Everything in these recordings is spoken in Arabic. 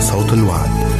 صوت الوعد.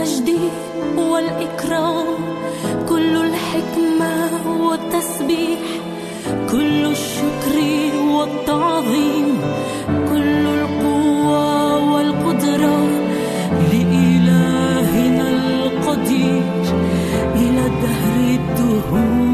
المجد والإكرام كل الحكمة والتسبيح كل الشكر والتعظيم كل القوة والقدرة لإلهنا القدير إلى دهر الدهور.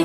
이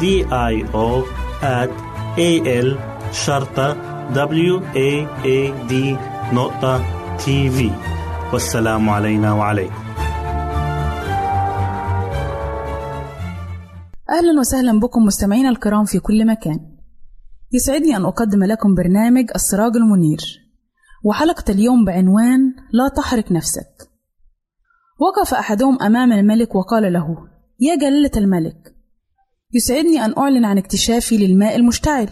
D I O at A L شرطة W A A D نقطة تي في والسلام علينا وعليكم. أهلا وسهلا بكم مستمعينا الكرام في كل مكان. يسعدني أن أقدم لكم برنامج السراج المنير. وحلقة اليوم بعنوان لا تحرق نفسك. وقف أحدهم أمام الملك وقال له يا جلالة الملك يسعدني أن أعلن عن اكتشافي للماء المشتعل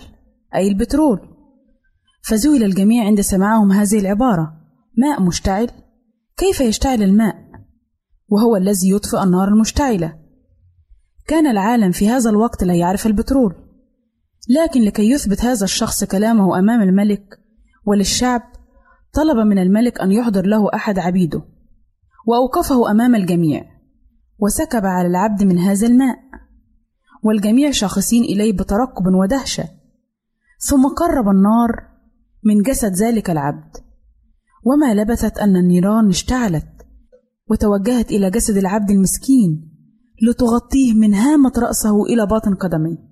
أي البترول. فذهل الجميع عند سماعهم هذه العبارة ماء مشتعل؟ كيف يشتعل الماء؟ وهو الذي يطفئ النار المشتعلة. كان العالم في هذا الوقت لا يعرف البترول. لكن لكي يثبت هذا الشخص كلامه أمام الملك وللشعب طلب من الملك أن يحضر له أحد عبيده. وأوقفه أمام الجميع. وسكب على العبد من هذا الماء. والجميع شاخصين إليه بترقب ودهشة. ثم قرب النار من جسد ذلك العبد. وما لبثت أن النيران اشتعلت وتوجهت إلى جسد العبد المسكين لتغطيه من هامة رأسه إلى باطن قدميه.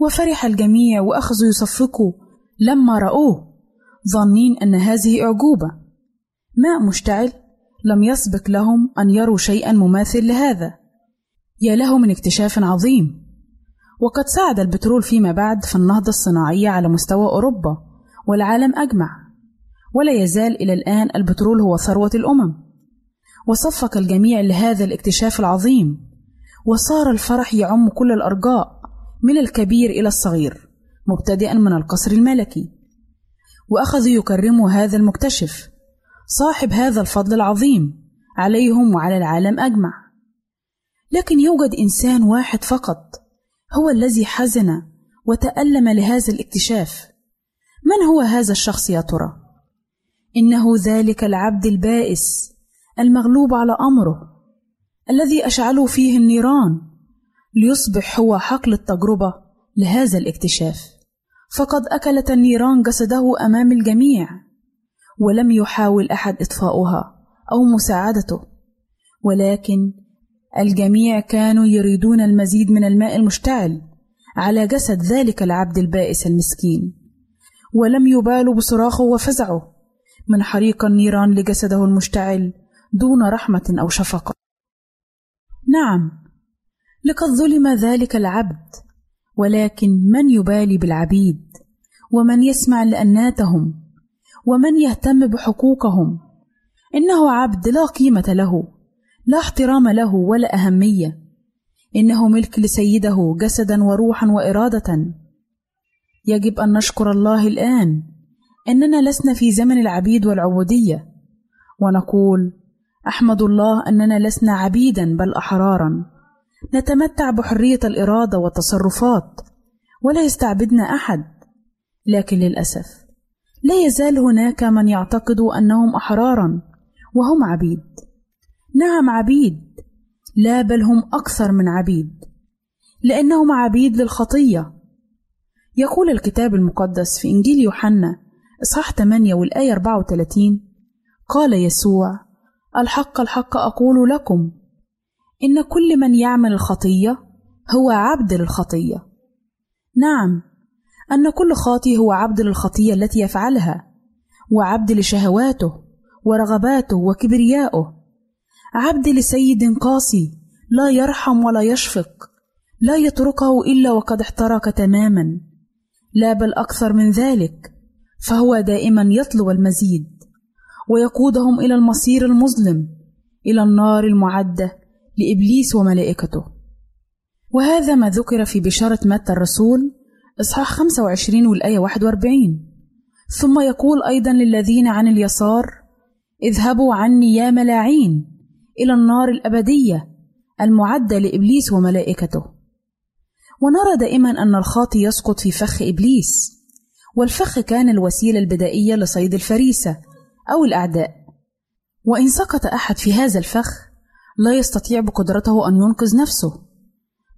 وفرح الجميع وأخذوا يصفقوا لما رأوه ظانين أن هذه أعجوبة. ماء مشتعل لم يسبق لهم أن يروا شيئا مماثل لهذا. يا له من اكتشاف عظيم. وقد ساعد البترول فيما بعد في النهضة الصناعية على مستوى أوروبا والعالم أجمع. ولا يزال إلى الآن البترول هو ثروة الأمم. وصفق الجميع لهذا الاكتشاف العظيم. وصار الفرح يعم كل الأرجاء من الكبير إلى الصغير مبتدئا من القصر الملكي. وأخذوا يكرموا هذا المكتشف صاحب هذا الفضل العظيم عليهم وعلى العالم أجمع. لكن يوجد إنسان واحد فقط هو الذي حزن وتألم لهذا الاكتشاف. من هو هذا الشخص يا ترى؟ إنه ذلك العبد البائس المغلوب على أمره الذي اشعله فيه النيران ليصبح هو حقل التجربة لهذا الاكتشاف. فقد أكلت النيران جسده أمام الجميع ولم يحاول أحد إطفاؤها أو مساعدته. ولكن الجميع كانوا يريدون المزيد من الماء المشتعل على جسد ذلك العبد البائس المسكين ولم يبالوا بصراخه وفزعه من حريق النيران لجسده المشتعل دون رحمة أو شفقة. نعم، لقد ظلم ذلك العبد، ولكن من يبالي بالعبيد؟ ومن يسمع لأناتهم؟ ومن يهتم بحقوقهم؟ إنه عبد لا قيمة له، لا احترام له ولا أهمية، إنه ملك لسيده جسدا وروحا وإرادة. يجب أن نشكر الله الآن أننا لسنا في زمن العبيد والعبودية. ونقول أحمد الله أننا لسنا عبيدا بل أحرارا. نتمتع بحرية الإرادة والتصرفات. ولا يستعبدنا أحد. لكن للأسف لا يزال هناك من يعتقد أنهم أحرارا وهم عبيد. نعم عبيد. لا بل هم أكثر من عبيد لأنهم عبيد للخطية. يقول الكتاب المقدس في إنجيل يوحنا إصحاح 8 والآية 34 قال يسوع الحق الحق أقول لكم إن كل من يعمل الخطية هو عبد للخطية. نعم أن كل خاطي هو عبد للخطية التي يفعلها وعبد لشهواته ورغباته وكبريائه عبد لسيد قاسي لا يرحم ولا يشفق لا يتركه إلا وقد احترق تماما. لا بل أكثر من ذلك فهو دائما يطلب المزيد ويقودهم إلى المصير المظلم إلى النار المعدة لإبليس وملائكته. وهذا ما ذكر في بشارة متى الرسول إصحاح 25 والآية 41 ثم يقول أيضا للذين عن اليسار اذهبوا عني يا ملاعين إلى النار الأبدية المعدة لإبليس وملائكته. ونرى دائما أن الخاطي يسقط في فخ إبليس والفخ كان الوسيلة البدائية لصيد الفريسة أو الأعداء. وإن سقط أحد في هذا الفخ لا يستطيع بقدرته أن ينقذ نفسه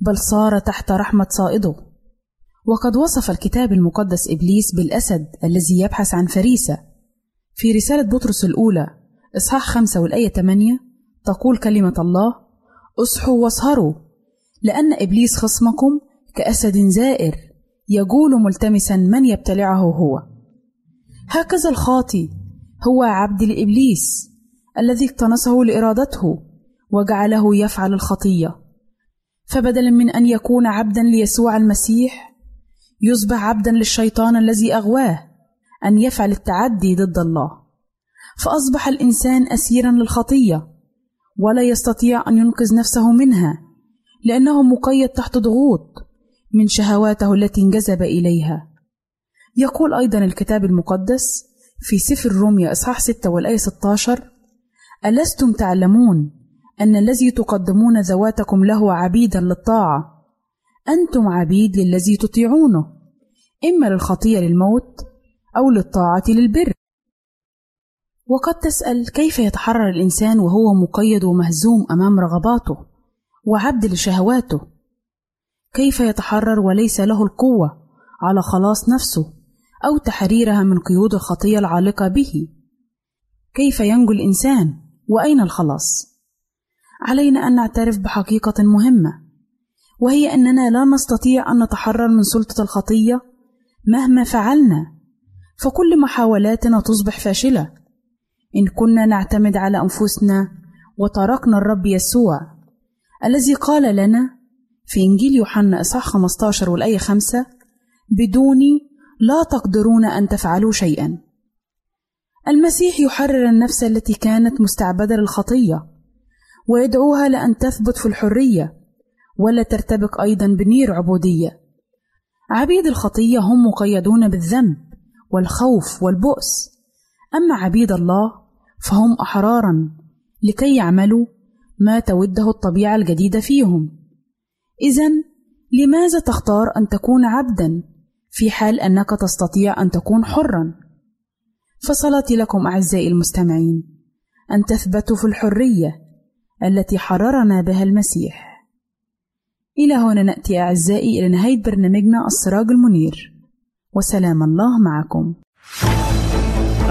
بل صار تحت رحمة صائده. وقد وصف الكتاب المقدس إبليس بالأسد الذي يبحث عن فريسة في رسالة بطرس الأولى إصحاح خمسة والآية 8 تقول كلمة الله اصحوا واسهروا لأن إبليس خصمكم كأسد زائر يجول ملتمسا من يبتلعه هو. هكذا الخاطي هو عبد لابليس الذي اقتنصه لإرادته وجعله يفعل الخطية. فبدلا من أن يكون عبدا ليسوع المسيح يصبح عبدا للشيطان الذي أغواه أن يفعل التعدي ضد الله. فأصبح الإنسان اسيرا للخطية. ولا يستطيع أن ينقذ نفسه منها لأنه مقيد تحت ضغوط من شهواته التي انجذب إليها. يقول أيضا الكتاب المقدس في سفر الرومية إصحاح 6 والآية 16 ألستم تعلمون أن الذي تقدمون ذواتكم له عبيدا للطاعة؟ أنتم عبيد للذي تطيعونه إما للخطية للموت أو للطاعة للبر. وقد تسأل كيف يتحرر الإنسان وهو مقيد ومهزوم أمام رغباته وعبد لشهواته؟ كيف يتحرر وليس له القوة على خلاص نفسه أو تحريرها من قيود الخطية العالقة به؟ كيف ينجو الإنسان وأين الخلاص؟ علينا أن نعترف بحقيقة مهمة وهي أننا لا نستطيع أن نتحرر من سلطة الخطية مهما فعلنا فكل محاولاتنا تصبح فاشلة. إن كنا نعتمد على أنفسنا وتركنا الرب يسوع الذي قال لنا في إنجيل يوحنا إصحاح 15 والآية 5 بدوني لا تقدرون أن تفعلوا شيئا. المسيح يحرر النفس التي كانت مستعبدة للخطية ويدعوها لأن تثبت في الحرية ولا ترتبك أيضا بنير عبودية. عبيد الخطية هم مقيدون بالذنب والخوف والبؤس. أما عبيد الله فهم أحرارا لكي يعملوا ما توده الطبيعة الجديدة فيهم. إذا لماذا تختار أن تكون عبدا في حال أنك تستطيع أن تكون حرا؟ فصلاتي لكم أعزائي المستمعين أن تثبتوا في الحرية التي حررنا بها المسيح. إلى هنا نأتي أعزائي إلى نهاية برنامجنا السراج المنير. وسلام الله معكم.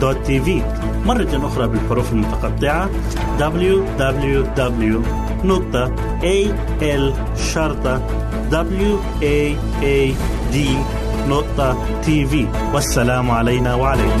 www.al-waad.tv مرة أخرى بالحروف المتقطعة www.al-waad.tv والسلام علينا وعليكم.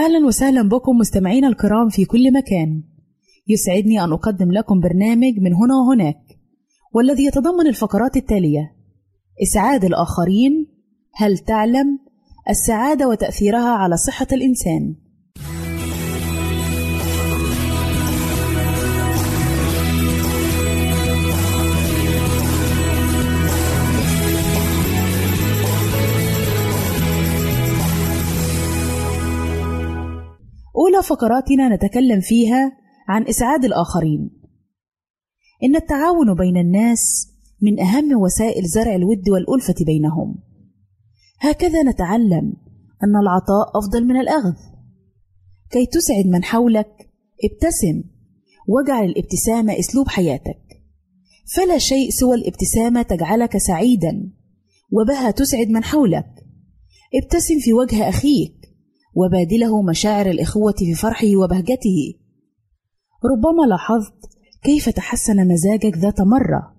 أهلا وسهلا بكم مستمعينا الكرام في كل مكان. يسعدني أن أقدم لكم برنامج من هنا وهناك والذي يتضمن الفقرات التالية إسعاد الآخرين هل تعلم؟ السعادة وتأثيرها على صحة الإنسان. فقراتنا نتكلم فيها عن إسعاد الآخرين. إن التعاون بين الناس من أهم وسائل زرع الود والألفة بينهم. هكذا نتعلم أن العطاء أفضل من الأخذ. كي تسعد من حولك ابتسم واجعل الابتسامة أسلوب حياتك. فلا شيء سوى الابتسامة تجعلك سعيدا وبها تسعد من حولك. ابتسم في وجه أخيك وبادله مشاعر الإخوة في فرحه وبهجته. ربما لاحظت كيف تحسن مزاجك ذات مرة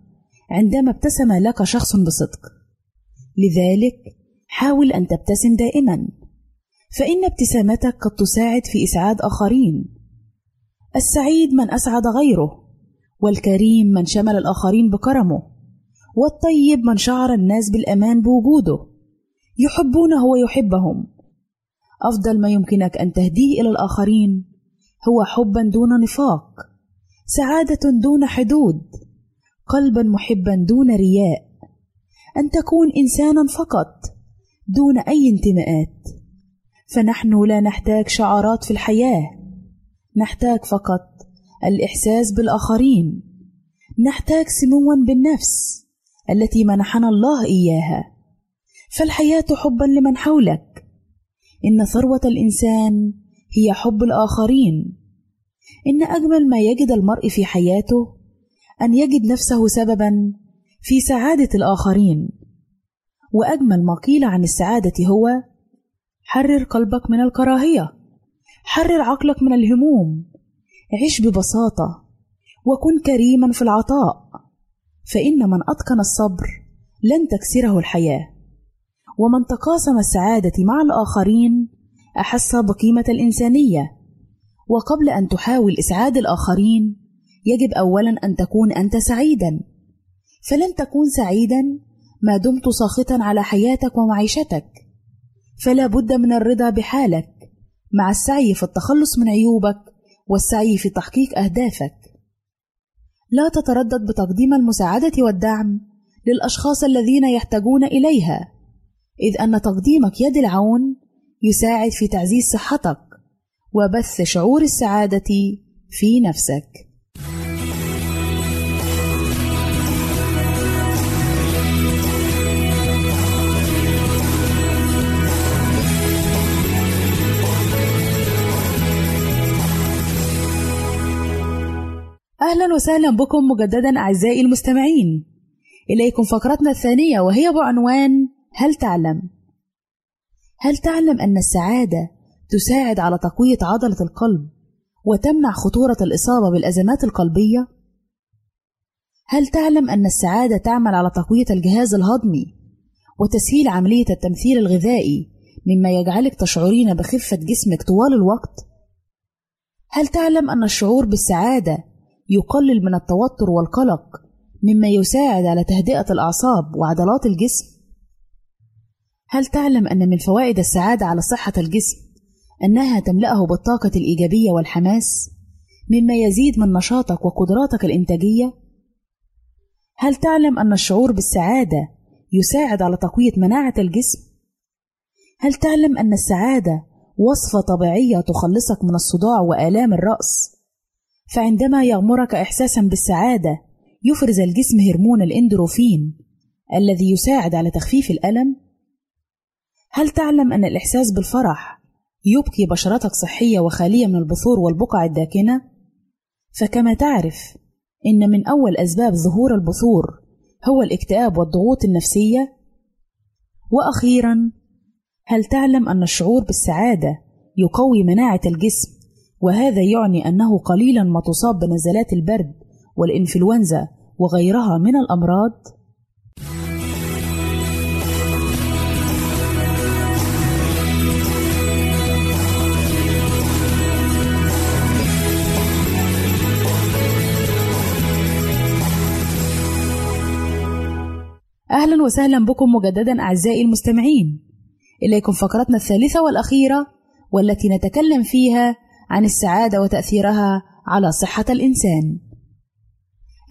عندما ابتسم لك شخص بصدق. لذلك حاول أن تبتسم دائما، فإن ابتسامتك قد تساعد في إسعاد آخرين. السعيد من أسعد غيره، والكريم من شمل الآخرين بكرمه، والطيب من شعر الناس بالأمان بوجوده. يحبونه ويحبهم أفضل ما يمكنك أن تهديه إلى الآخرين هو حبا دون نفاق، سعادة دون حدود، قلبا محبا دون رياء، أن تكون إنسانا فقط دون أي انتماءات، فنحن لا نحتاج شعارات في الحياة، نحتاج فقط الإحساس بالآخرين، نحتاج سموا بالنفس التي منحنا الله إياها، فالحياة حبا لمن حولك إن ثروة الإنسان هي حب الآخرين. إن أجمل ما يجد المرء في حياته أن يجد نفسه سببا في سعادة الآخرين. وأجمل ما قيل عن السعادة هو: حرر قلبك من الكراهية، حرر عقلك من الهموم، عش ببساطة، وكن كريما في العطاء، فإن من أتقن الصبر لن تكسره الحياة. ومن تقاسم السعادة مع الآخرين أحس بقيمة الإنسانية، وقبل أن تحاول إسعاد الآخرين يجب أولا أن تكون أنت سعيدا، فلن تكون سعيدا ما دمت ساخطا على حياتك ومعيشتك، فلا بد من الرضا بحالك مع السعي في التخلص من عيوبك والسعي في تحقيق أهدافك. لا تتردد بتقديم المساعدة والدعم للأشخاص الذين يحتاجون إليها. إذ أن تقديمك يد العون يساعد في تعزيز صحتك وبث شعور السعادة في نفسك. أهلا وسهلا بكم مجددا أعزائي المستمعين إليكم فقرتنا الثانية وهي بعنوان هل تعلم؟ هل تعلم أن السعادة تساعد على تقوية عضلة القلب وتمنع خطورة الإصابة بالأزمات القلبية؟ هل تعلم أن السعادة تعمل على تقوية الجهاز الهضمي وتسهيل عملية التمثيل الغذائي مما يجعلك تشعرين بخفة جسمك طوال الوقت؟ هل تعلم أن الشعور بالسعادة يقلل من التوتر والقلق مما يساعد على تهدئة الأعصاب وعضلات الجسم؟ هل تعلم أن من فوائد السعادة على صحة الجسم أنها تملأه بالطاقة الإيجابية والحماس مما يزيد من نشاطك وقدراتك الإنتاجية؟ هل تعلم أن الشعور بالسعادة يساعد على تقوية مناعة الجسم؟ هل تعلم أن السعادة وصفة طبيعية تخلصك من الصداع وآلام الرأس؟ فعندما يغمرك إحساسا بالسعادة يفرز الجسم هرمون الإندروفين الذي يساعد على تخفيف الألم؟ هل تعلم أن الإحساس بالفرح يبقي بشرتك صحية وخالية من البثور والبقع الداكنة؟ فكما تعرف إن من أول أسباب ظهور البثور هو الاكتئاب والضغوط النفسية؟ وأخيرا هل تعلم أن الشعور بالسعادة يقوي مناعة الجسم وهذا يعني أنه قليلا ما تصاب بنزلات البرد والإنفلونزا وغيرها من الأمراض؟ أهلا وسهلا بكم مجددا أعزائي المستمعين إليكم فقرتنا الثالثة والأخيرة والتي نتكلم فيها عن السعادة وتأثيرها على صحة الإنسان.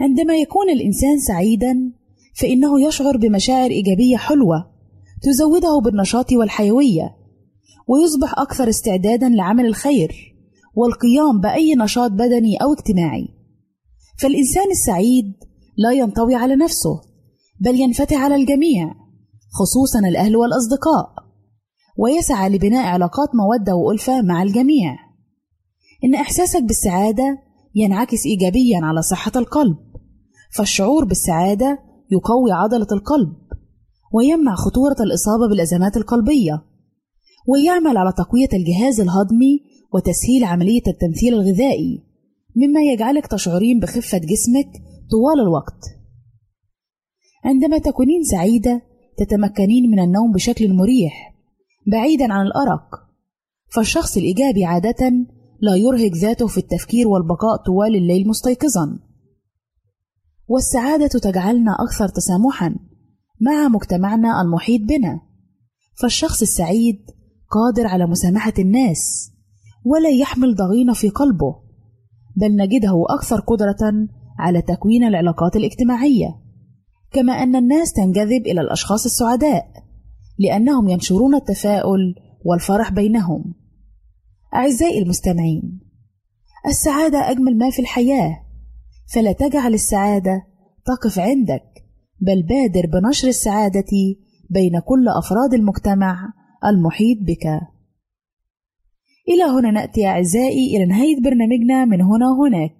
عندما يكون الإنسان سعيدا فإنه يشعر بمشاعر إيجابية حلوة تزوده بالنشاط والحيوية ويصبح أكثر استعدادا لعمل الخير والقيام بأي نشاط بدني أو اجتماعي. فالإنسان السعيد لا ينطوي على نفسه بل ينفتح على الجميع خصوصا الأهل والأصدقاء ويسعى لبناء علاقات مودة وألفة مع الجميع. إن إحساسك بالسعادة ينعكس إيجابيا على صحة القلب فالشعور بالسعادة يقوي عضلة القلب ويمنع خطورة الإصابة بالأزمات القلبية ويعمل على تقوية الجهاز الهضمي وتسهيل عملية التمثيل الغذائي مما يجعلك تشعرين بخفة جسمك طوال الوقت. عندما تكونين سعيدة تتمكنين من النوم بشكل مريح بعيدا عن الأرق. فالشخص الإيجابي عادة لا يرهق ذاته في التفكير والبقاء طوال الليل مستيقظا. والسعادة تجعلنا أكثر تسامحا مع مجتمعنا المحيط بنا. فالشخص السعيد قادر على مسامحة الناس ولا يحمل ضغينة في قلبه بل نجده أكثر قدرة على تكوين العلاقات الاجتماعية. كما أن الناس تنجذب إلى الأشخاص السعداء لأنهم ينشرون التفاؤل والفرح بينهم. أعزائي المستمعين، السعادة أجمل ما في الحياة، فلا تجعل السعادة تقف عندك، بل بادر بنشر السعادة بين كل أفراد المجتمع المحيط بك. إلى هنا نأتي أعزائي إلى نهاية برنامجنا من هنا وهناك.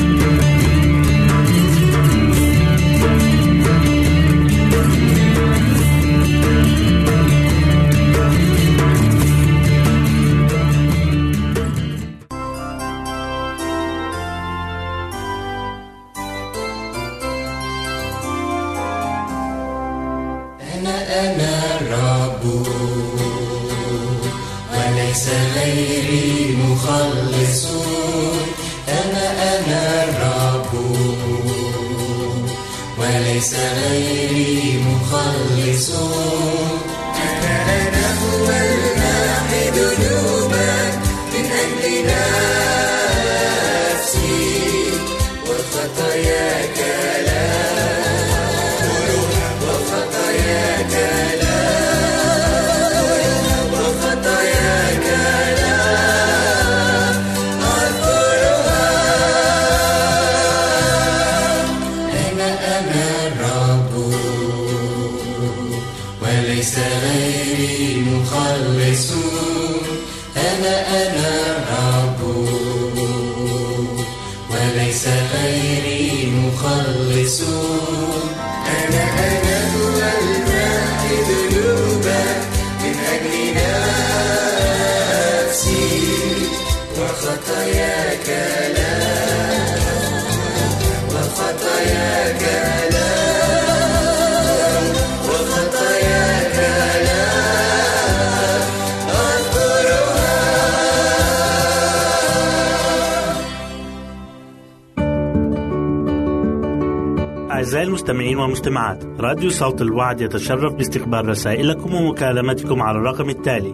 أعزائي المستمعين والمستمعات راديو صوت الوعد يتشرف باستقبال رسائلكم ومكالمتكم على الرقم التالي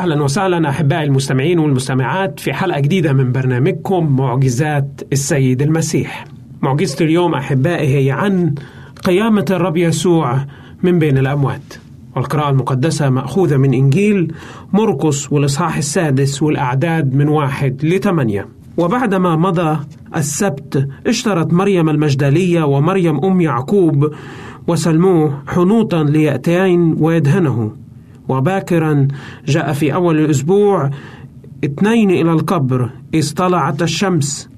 أهلا وسهلا أحبائي المستمعين والمستمعات في حلقة جديدة من برنامجكم معجزات السيد المسيح. معجزة اليوم أحبائي هي عن قيامة الرب يسوع من بين الأموات. والقراءة المقدسة مأخوذة من إنجيل مرقس والإصحاح السادس والأعداد من واحد لثمانية وبعدما مضى السبت اشترت مريم المجدلية ومريم أم يعقوب وسلموه حنوطا ليأتين ويدهنه وباكرا جاء في أول الأسبوع اثنين إلى القبر إذ طلعت الشمس.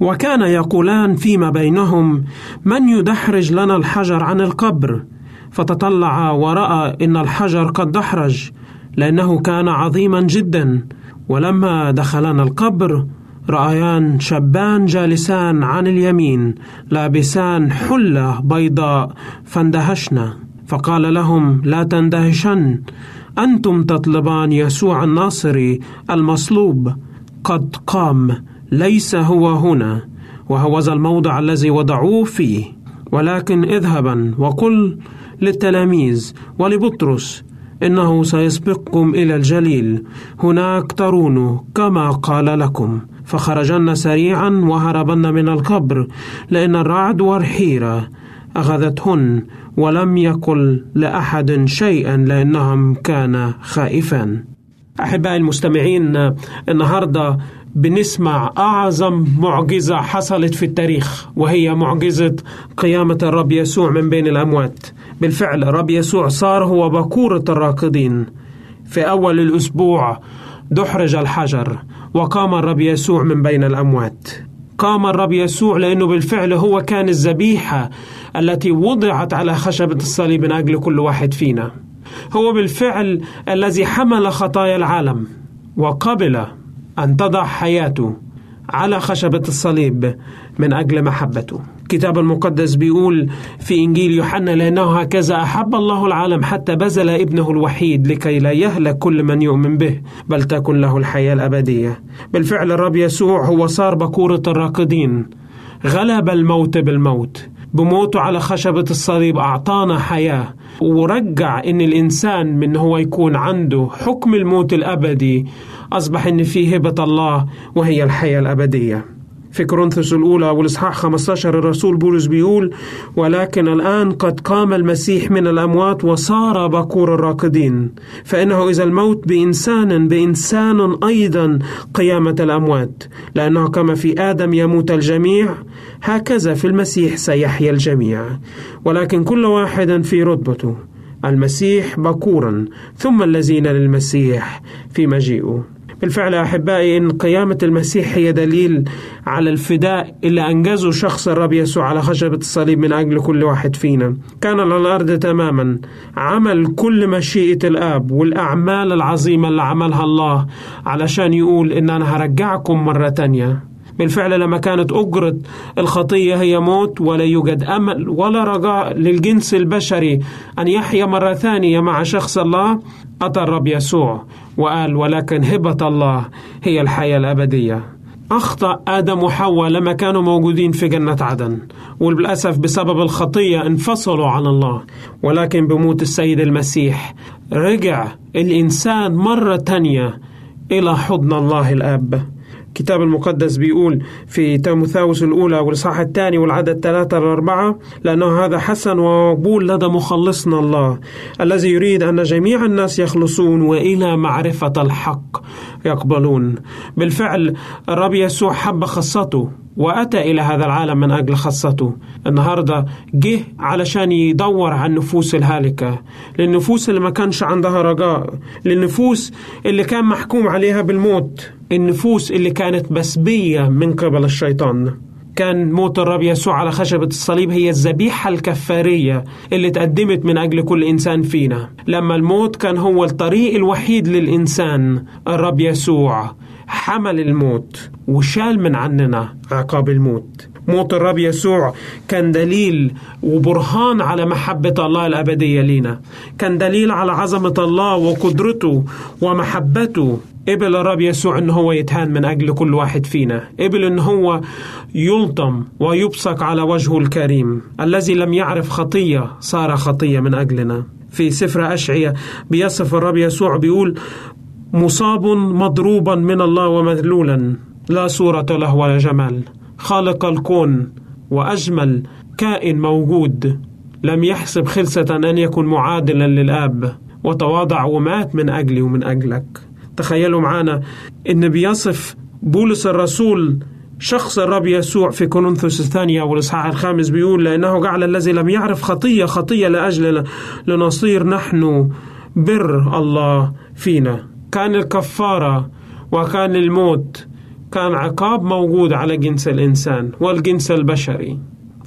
وكان يقولان فيما بينهم من يدحرج لنا الحجر عن القبر؟ فتطلع ورأى إن الحجر قد دحرج لأنه كان عظيما جدا. ولما دخلنا القبر رأيان شابان جالسان عن اليمين لابسان حلة بيضاء فاندهشنا. فقال لهم لا تندهشن. أنتم تطلبان يسوع الناصري المصلوب. قد قام ليس هو هنا. وهوذا الموضع الذي وضعوه فيه. ولكن اذهبا وقل للتلاميذ ولبطرس إنه سيسبقكم إلى الجليل. هناك ترونه كما قال لكم. فخرجن سريعا وهربن من القبر لأن الرعد والحيرة أخذتهن ولم يقل لأحد شيئا لأنهم كان خائفا. أحبائي المستمعين النهاردة بنسمع أعظم معجزة حصلت في التاريخ وهي معجزة قيامة الرب يسوع من بين الأموات. بالفعل الرب يسوع صار هو بكورة الراكضين في أول الأسبوع دحرج الحجر وقام الرب يسوع من بين الأموات. قام الرب يسوع لأنه بالفعل هو كان الذبيحة التي وضعت على خشبة الصليب من أجل كل واحد فينا. هو بالفعل الذي حمل خطايا العالم وقبل أن تضع حياته على خشبة الصليب من أجل محبته. الكتاب المقدس بيقول في إنجيل يوحنا لأنه هكذا أحب الله العالم حتى بذل ابنه الوحيد لكي لا يهلك كل من يؤمن به بل تكن له الحياة الأبدية. بالفعل الرب يسوع هو صار بكورة الراقدين. غلب الموت بالموت. بموته على خشبة الصليب أعطانا حياة. ورجع إن الإنسان من هو يكون عنده حكم الموت الأبدي أصبح إن فيه هبة الله وهي الحياة الأبدية. في كورنثوس الأولى والإصحاح 15 الرسول بولس بيقول ولكن الآن قد قام المسيح من الأموات وصار بكور الراقدين. فإنه إذا الموت بإنسان بإنسان أيضا قيامة الأموات. لأنه كما في آدم يموت الجميع هكذا في المسيح سيحيا الجميع. ولكن كل واحد في رتبته المسيح بكورا ثم الذين للمسيح في مجيئه. بالفعل أحبائي إن قيامة المسيح هي دليل على الفداء اللي أنجزه شخص الرب يسوع على خشبة الصليب من أجل كل واحد فينا. كان على الأرض تماما. عمل كل مشيئة الآب والأعمال العظيمة اللي عملها الله علشان يقول إن أنا هرجعكم مرة تانية. بالفعل لما كانت أجرة الخطية هي موت ولا يوجد أمل ولا رجاء للجنس البشري أن يحيا مرة ثانية مع شخص الله. أتى الرب يسوع وقال ولكن هبة الله هي الحياة الأبدية. أخطأ آدم وحواء لما كانوا موجودين في جنة عدن وللأسف بسبب الخطية انفصلوا عن الله. ولكن بموت السيد المسيح رجع الإنسان مرة تانية إلى حضن الله الآب. الكتاب المقدس بيقول في تيموثاوس الأولى والإصحاح الثاني والعدد ثلاثة لأربعة لأنه هذا حسن ومقبول لدى مخلصنا الله الذي يريد أن جميع الناس يخلصون وإلى معرفة الحق يقبلون. بالفعل الرب يسوع حب خاصته. وأتى إلى هذا العالم من أجل خاصته. النهاردة جه علشان يدور عن النفوس الهالكة. للنفوس اللي ما كانش عندها رجاء. للنفوس اللي كان محكوم عليها بالموت. النفوس اللي كانت مسبية من قبل الشيطان. كان موت الرب يسوع على خشبة الصليب هي الذبيحة الكفارية اللي تقدمت من أجل كل إنسان فينا. لما الموت كان هو الطريق الوحيد للإنسان الرب يسوع. حمل الموت وشال من عننا عقاب الموت. موت الرب يسوع كان دليل وبرهان على محبة الله الأبدية لينا. كان دليل على عظمة الله وقدرته ومحبته. قبل الرب يسوع ان هو يتهان من أجل كل واحد فينا. قبل ان هو يلطم ويبصق على وجهه الكريم. الذي لم يعرف خطية صار خطية من أجلنا. في سفر اشعيا بيصف الرب يسوع بيقول مصاب مضروبا من الله ومذلولا. لا صورة له ولا جمال. خالق الكون وأجمل كائن موجود. لم يحسب خلسة أن يكون معادلا للآب. وتواضع ومات من أجلي ومن أجلك. تخيلوا معانا إن بيصف بولس الرسول شخص الرب يسوع في كورنثوس الثانية والإصحاح الخامس بيقول لأنه جعل الذي لم يعرف خطية خطية لأجلنا لنصير نحن بر الله فينا. كان الكفارة وكان الموت كان عقاب موجود على جنس الإنسان والجنس البشري.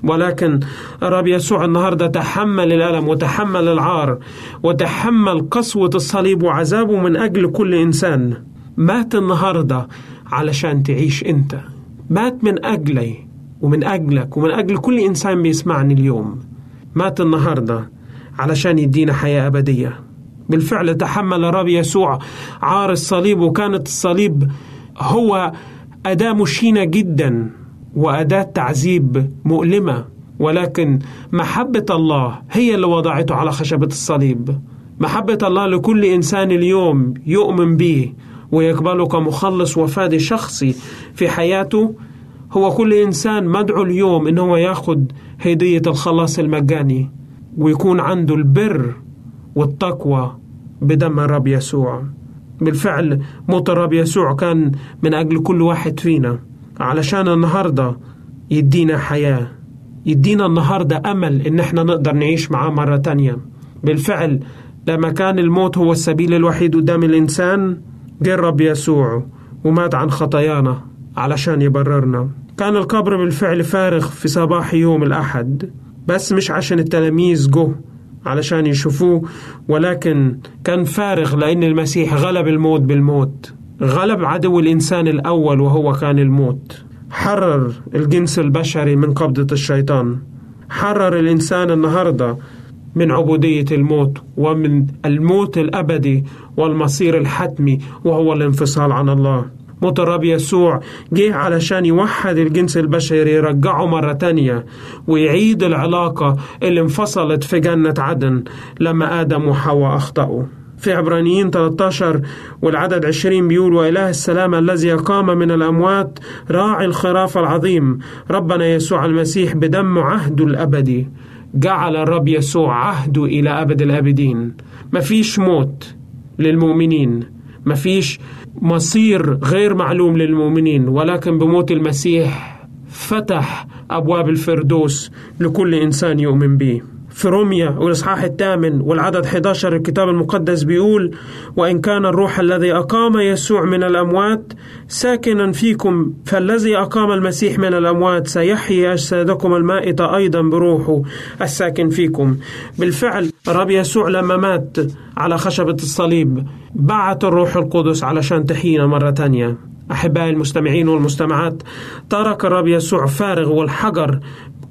ولكن الرب يسوع النهاردة تحمل الألم وتحمل العار وتحمل قسوة الصليب وعذابه من أجل كل إنسان. مات النهاردة علشان تعيش أنت. مات من أجلي ومن أجلك ومن أجل كل إنسان بيسمعني اليوم. مات النهاردة علشان يدينا حياة أبدية. بالفعل تحمل الرب يسوع. عار الصليب وكانت الصليب هو أداة مشينة جدا وأداة تعذيب مؤلمة. ولكن محبة الله هي اللي وضعته على خشبة الصليب. محبة الله لكل إنسان اليوم يؤمن به ويقبله كمخلص وفادي شخصي في حياته. هو كل إنسان مدعو اليوم إنه ياخد هدية الخلاص المجاني ويكون عنده البر والتقوى بدم الرب يسوع. بالفعل موت الرب يسوع كان من أجل كل واحد فينا. علشان النهاردة يدينا حياة يدينا النهاردة أمل إن إحنا نقدر نعيش معاه مرة تانية. بالفعل لما كان الموت هو السبيل الوحيد قدام الإنسان جه الرب يسوع ومات عن خطايانا علشان يبررنا. كان القبر بالفعل فارغ في صباح يوم الأحد بس مش عشان التلاميذ جو علشان يشوفوه ولكن كان فارغ لأن المسيح غلب الموت بالموت. غلب عدو الإنسان الأول وهو كان الموت. حرر الجنس البشري من قبضة الشيطان. حرر الإنسان النهاردة من عبودية الموت ومن الموت الأبدي والمصير الحتمي وهو الانفصال عن الله. موت الرب يسوع جه علشان يوحد الجنس البشري يرجعه مرة تانية ويعيد العلاقة اللي انفصلت في جنة عدن لما آدم وحواء أخطأوا. في عبرانيين 13 والعدد 20 بيقول وإله السلام الذي قام من الأموات راعي الخراف العظيم ربنا يسوع المسيح بدم عهده الأبدي جعل الرب يسوع عهده إلى أبد الآبدين. مفيش موت للمؤمنين. مفيش مصير غير معلوم للمؤمنين ولكن بموت المسيح فتح أبواب الفردوس لكل إنسان يؤمن به. في روميا والإصحاح الثامن والعدد 11 الكتاب المقدس بيقول وإن كان الروح الذي أقام يسوع من الأموات ساكنا فيكم فالذي أقام المسيح من الأموات سيحيي أجسادكم المائتة أيضا بروحه الساكن فيكم. بالفعل الرب يسوع لما مات على خشبة الصليب بعت الروح القدس علشان تحيينا مرة تانية. أحبائي المستمعين والمستمعات ترك الرب يسوع فارغ والحجر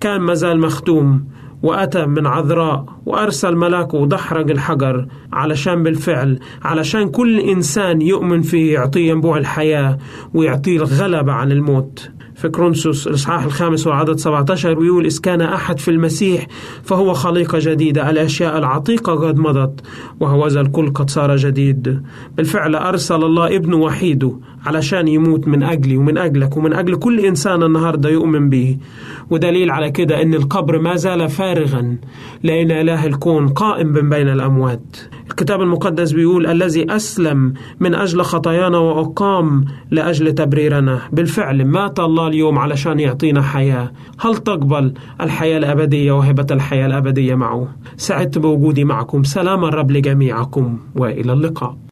كان مازال مختوم. وأتى من عذراء وأرسل ملاكه ودحرج الحجر علشان بالفعل علشان كل إنسان يؤمن فيه يعطيه ينبوع الحياة ويعطيه الغلبة عن الموت. في كرونسوس الإصحاح الخامس والعدد 17 بيقول إذ كان أحد في المسيح فهو خليقة جديدة الأشياء العتيقة قد مضت وهوذا الكل قد صار جديد. بالفعل أرسل الله ابنه وحيده علشان يموت من أجلي ومن أجلك ومن أجل كل إنسان النهاردة يؤمن به. ودليل على كده أن القبر ما زال فارغا لأن إله الكون قائم من بين الأموات. الكتاب المقدس بيقول الذي أسلم من أجل خطايانا وأقام لأجل تبريرنا. بالفعل مات الله اليوم علشان يعطينا حياة. هل تقبل الحياة الأبدية وهبة الحياة الأبدية معه؟ سعدت بوجودي معكم. سلام الرب لجميعكم وإلى اللقاء.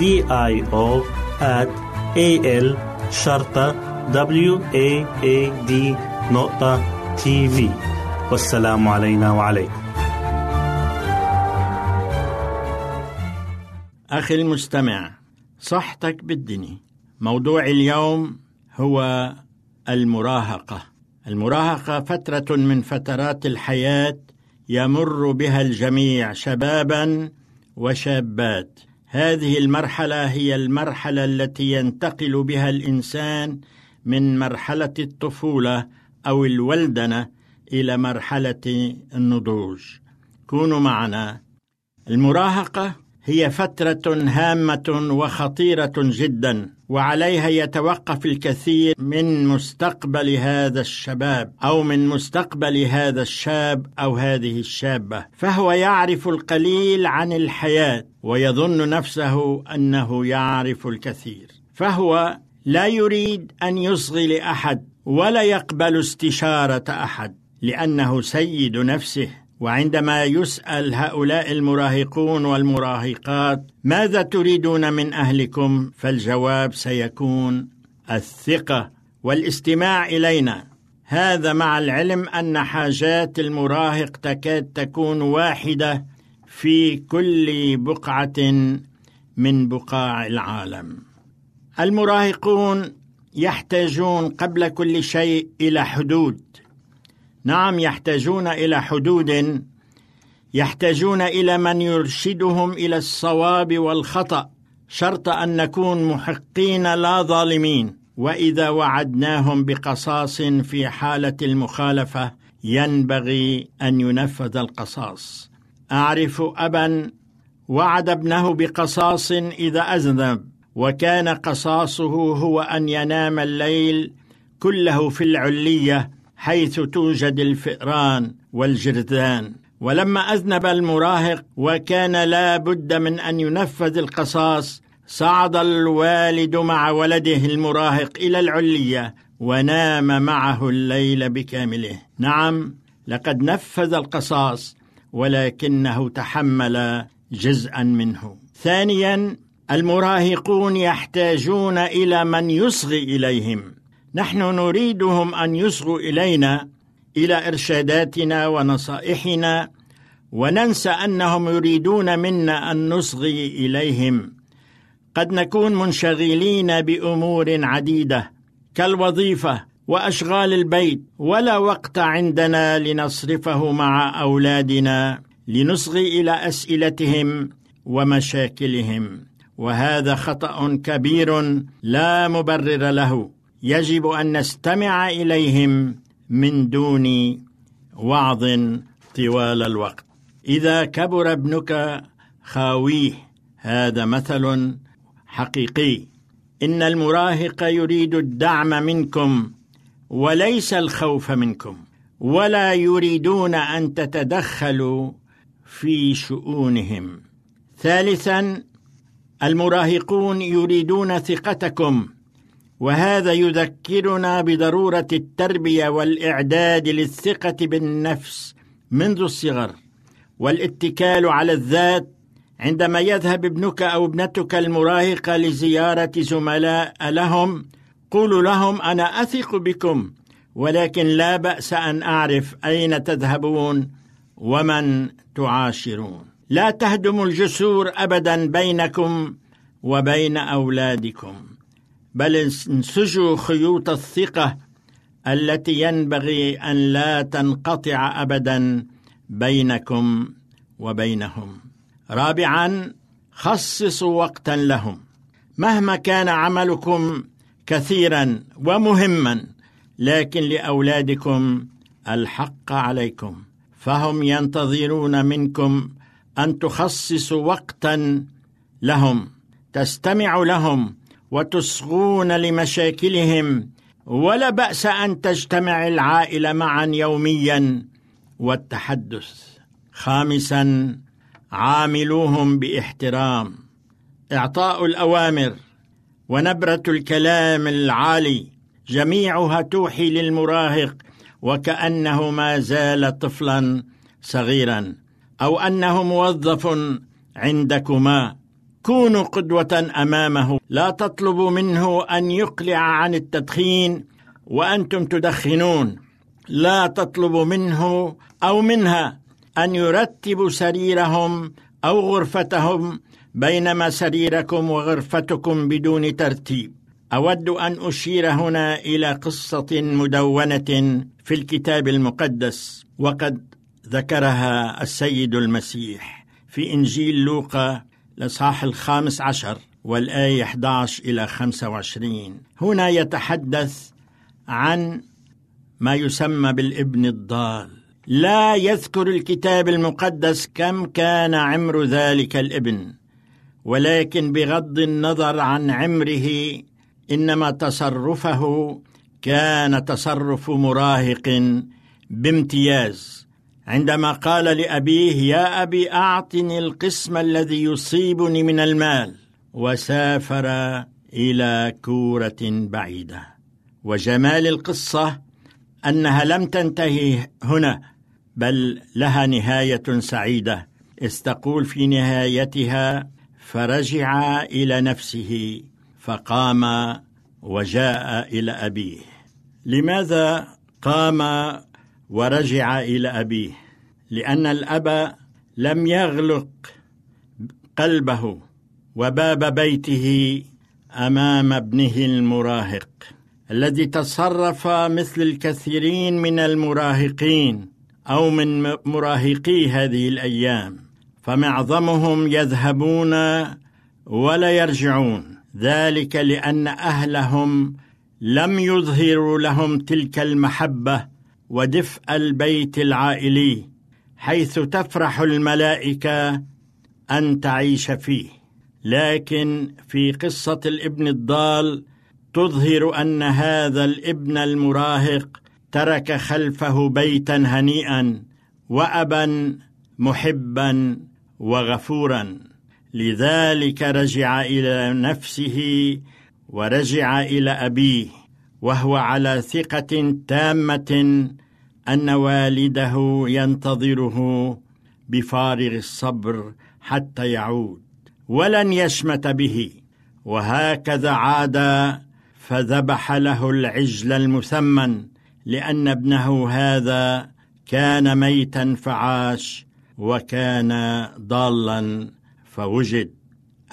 D I O at A L شرطة W A A D نقطة تي في والسلام علينا وعليكم. أخي المستمع صحتك بالدني موضوع اليوم هو المراهقة. المراهقة فترة من فترات الحياة يمر بها الجميع شبابا وشابات. هذه المرحلة هي المرحلة التي ينتقل بها الإنسان من مرحلة الطفولة أو الولدنة إلى مرحلة النضوج. كونوا معنا. المراهقة هي فترة هامة وخطيرة جدا وعليها يتوقف الكثير من مستقبل هذا الشباب أو من مستقبل هذا الشاب أو هذه الشابة. فهو يعرف القليل عن الحياة ويظن نفسه أنه يعرف الكثير. فهو لا يريد أن يصغي لأحد ولا يقبل استشارة أحد لأنه سيد نفسه. وعندما يسأل هؤلاء المراهقون والمراهقات ماذا تريدون من أهلكم؟ فالجواب سيكون الثقة والاستماع إلينا. هذا مع العلم أن حاجات المراهق تكاد تكون واحدة في كل بقعة من بقاع العالم. المراهقون يحتاجون قبل كل شيء إلى حدود نعم يحتاجون إلى حدود يحتاجون إلى من يرشدهم إلى الصواب والخطأ شرط أن نكون محقين لا ظالمين. وإذا وعدناهم بقصاص في حالة المخالفة ينبغي أن ينفذ القصاص. أعرف أبا وعد ابنه بقصاص إذا أذنب وكان قصاصه هو أن ينام الليل كله في العلية حيث توجد الفئران والجرذان ولما أذنب المراهق وكان لا بد من أن ينفذ القصاص صعد الوالد مع ولده المراهق إلى العلية ونام معه الليل بكامله. نعم لقد نفذ القصاص ولكنه تحمل جزءا منه. ثانيا المراهقون يحتاجون إلى من يصغي إليهم. نحن نريدهم أن يصغوا إلينا إلى إرشاداتنا ونصائحنا وننسى أنهم يريدون منا أن نصغي إليهم. قد نكون منشغلين بأمور عديدة كالوظيفة وأشغال البيت ولا وقت عندنا لنصرفه مع أولادنا لنصغي إلى أسئلتهم ومشاكلهم. وهذا خطأ كبير لا مبرر له. يجب أن نستمع إليهم من دون وعظ طوال الوقت. إذا كبر ابنك خاويه هذا مثل حقيقي. إن المراهق يريد الدعم منكم وليس الخوف منكم. ولا يريدون أن تتدخلوا في شؤونهم. ثالثا المراهقون يريدون ثقتكم. وهذا يذكرنا بضرورة التربية والإعداد للثقة بالنفس منذ الصغر والاتكال على الذات عندما يذهب ابنك أو ابنتك المراهقة لزيارة زملاء لهم قولوا لهم أنا أثق بكم ولكن لا بأس أن أعرف أين تذهبون ومن تعاشرون. لا تهدموا الجسور ابدا بينكم وبين أولادكم. بل انسجوا خيوط الثقة التي ينبغي أن لا تنقطع أبدا بينكم وبينهم. رابعا خصصوا وقتا لهم. مهما كان عملكم كثيرا ومهما لكن لأولادكم الحق عليكم. فهم ينتظرون منكم أن تخصصوا وقتا لهم. تستمعوا لهم وتصغون لمشاكلهم ولا بأس أن تجتمع العائله معا يوميا. والتحدث خامسا عاملوهم بإحترام. إعطاء الأوامر ونبرة الكلام العالي جميعها توحي للمراهق وكأنه ما زال طفلا صغيرا أو أنه موظف عندكما. كونوا قدوة أمامه. لا تطلبوا منه أن يقلع عن التدخين وأنتم تدخنون. لا تطلبوا منه أو منها أن يرتبوا سريرهم أو غرفتهم بينما سريركم وغرفتكم بدون ترتيب. أود أن أشير هنا إلى قصة مدونة في الكتاب المقدس وقد ذكرها السيد المسيح في إنجيل لوقا الاصحاح الخامس عشر والآية 11 إلى 25 هنا يتحدث عن ما يسمى بالابن الضال. لا يذكر الكتاب المقدس كم كان عمر ذلك الابن ولكن بغض النظر عن عمره إنما تصرفه كان تصرف مراهق بامتياز. عندما قال لأبيه يا أبي أعطني القسم الذي يصيبني من المال. وسافر إلى كورة بعيدة. وجمال القصة أنها لم تنتهي هنا بل لها نهاية سعيدة. استقول في نهايتها فرجع إلى نفسه فقام وجاء إلى أبيه. لماذا قام ورجع إلى أبيه لأن الأب لم يغلق قلبه وباب بيته أمام ابنه المراهق الذي تصرف مثل الكثيرين من المراهقين أو من مراهقي هذه الأيام فمعظمهم يذهبون ولا يرجعون ذلك لأن أهلهم لم يظهروا لهم تلك المحبة ودفء البيت العائلي حيث تفرح الملائكة أن تعيش فيه. لكن في قصة الابن الضال تظهر أن هذا الابن المراهق ترك خلفه بيتا هنيئا وأبا محبا وغفورا. لذلك رجع إلى نفسه ورجع إلى أبيه. وهو على ثقة تامة أن والده ينتظره بفارغ الصبر حتى يعود ولن يشمت به. وهكذا عاد فذبح له العجل المثمن لأن ابنه هذا كان ميتا فعاش وكان ضالا فوجد.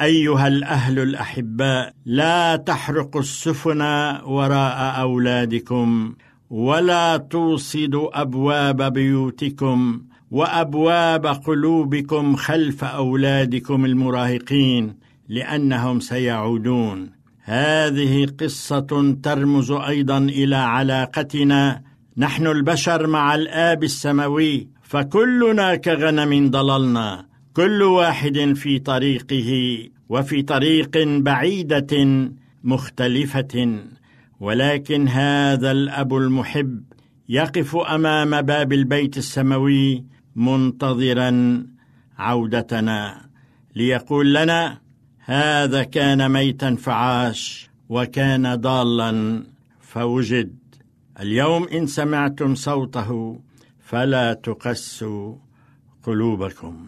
أيها الأهل الأحباء لا تحرقوا السفن وراء أولادكم ولا توصدوا أبواب بيوتكم وأبواب قلوبكم خلف أولادكم المراهقين لأنهم سيعودون. هذه قصة ترمز أيضا إلى علاقتنا. نحن البشر مع الآب السماوي فكلنا كغنم ضللنا. كل واحد في طريقه وفي طريق بعيدة مختلفة ولكن هذا الأب المحب يقف أمام باب البيت السماوي منتظرا عودتنا ليقول لنا هذا كان ميتا فعاش وكان ضالا فوجد. اليوم إن سمعتم صوته فلا تقسوا قلوبكم.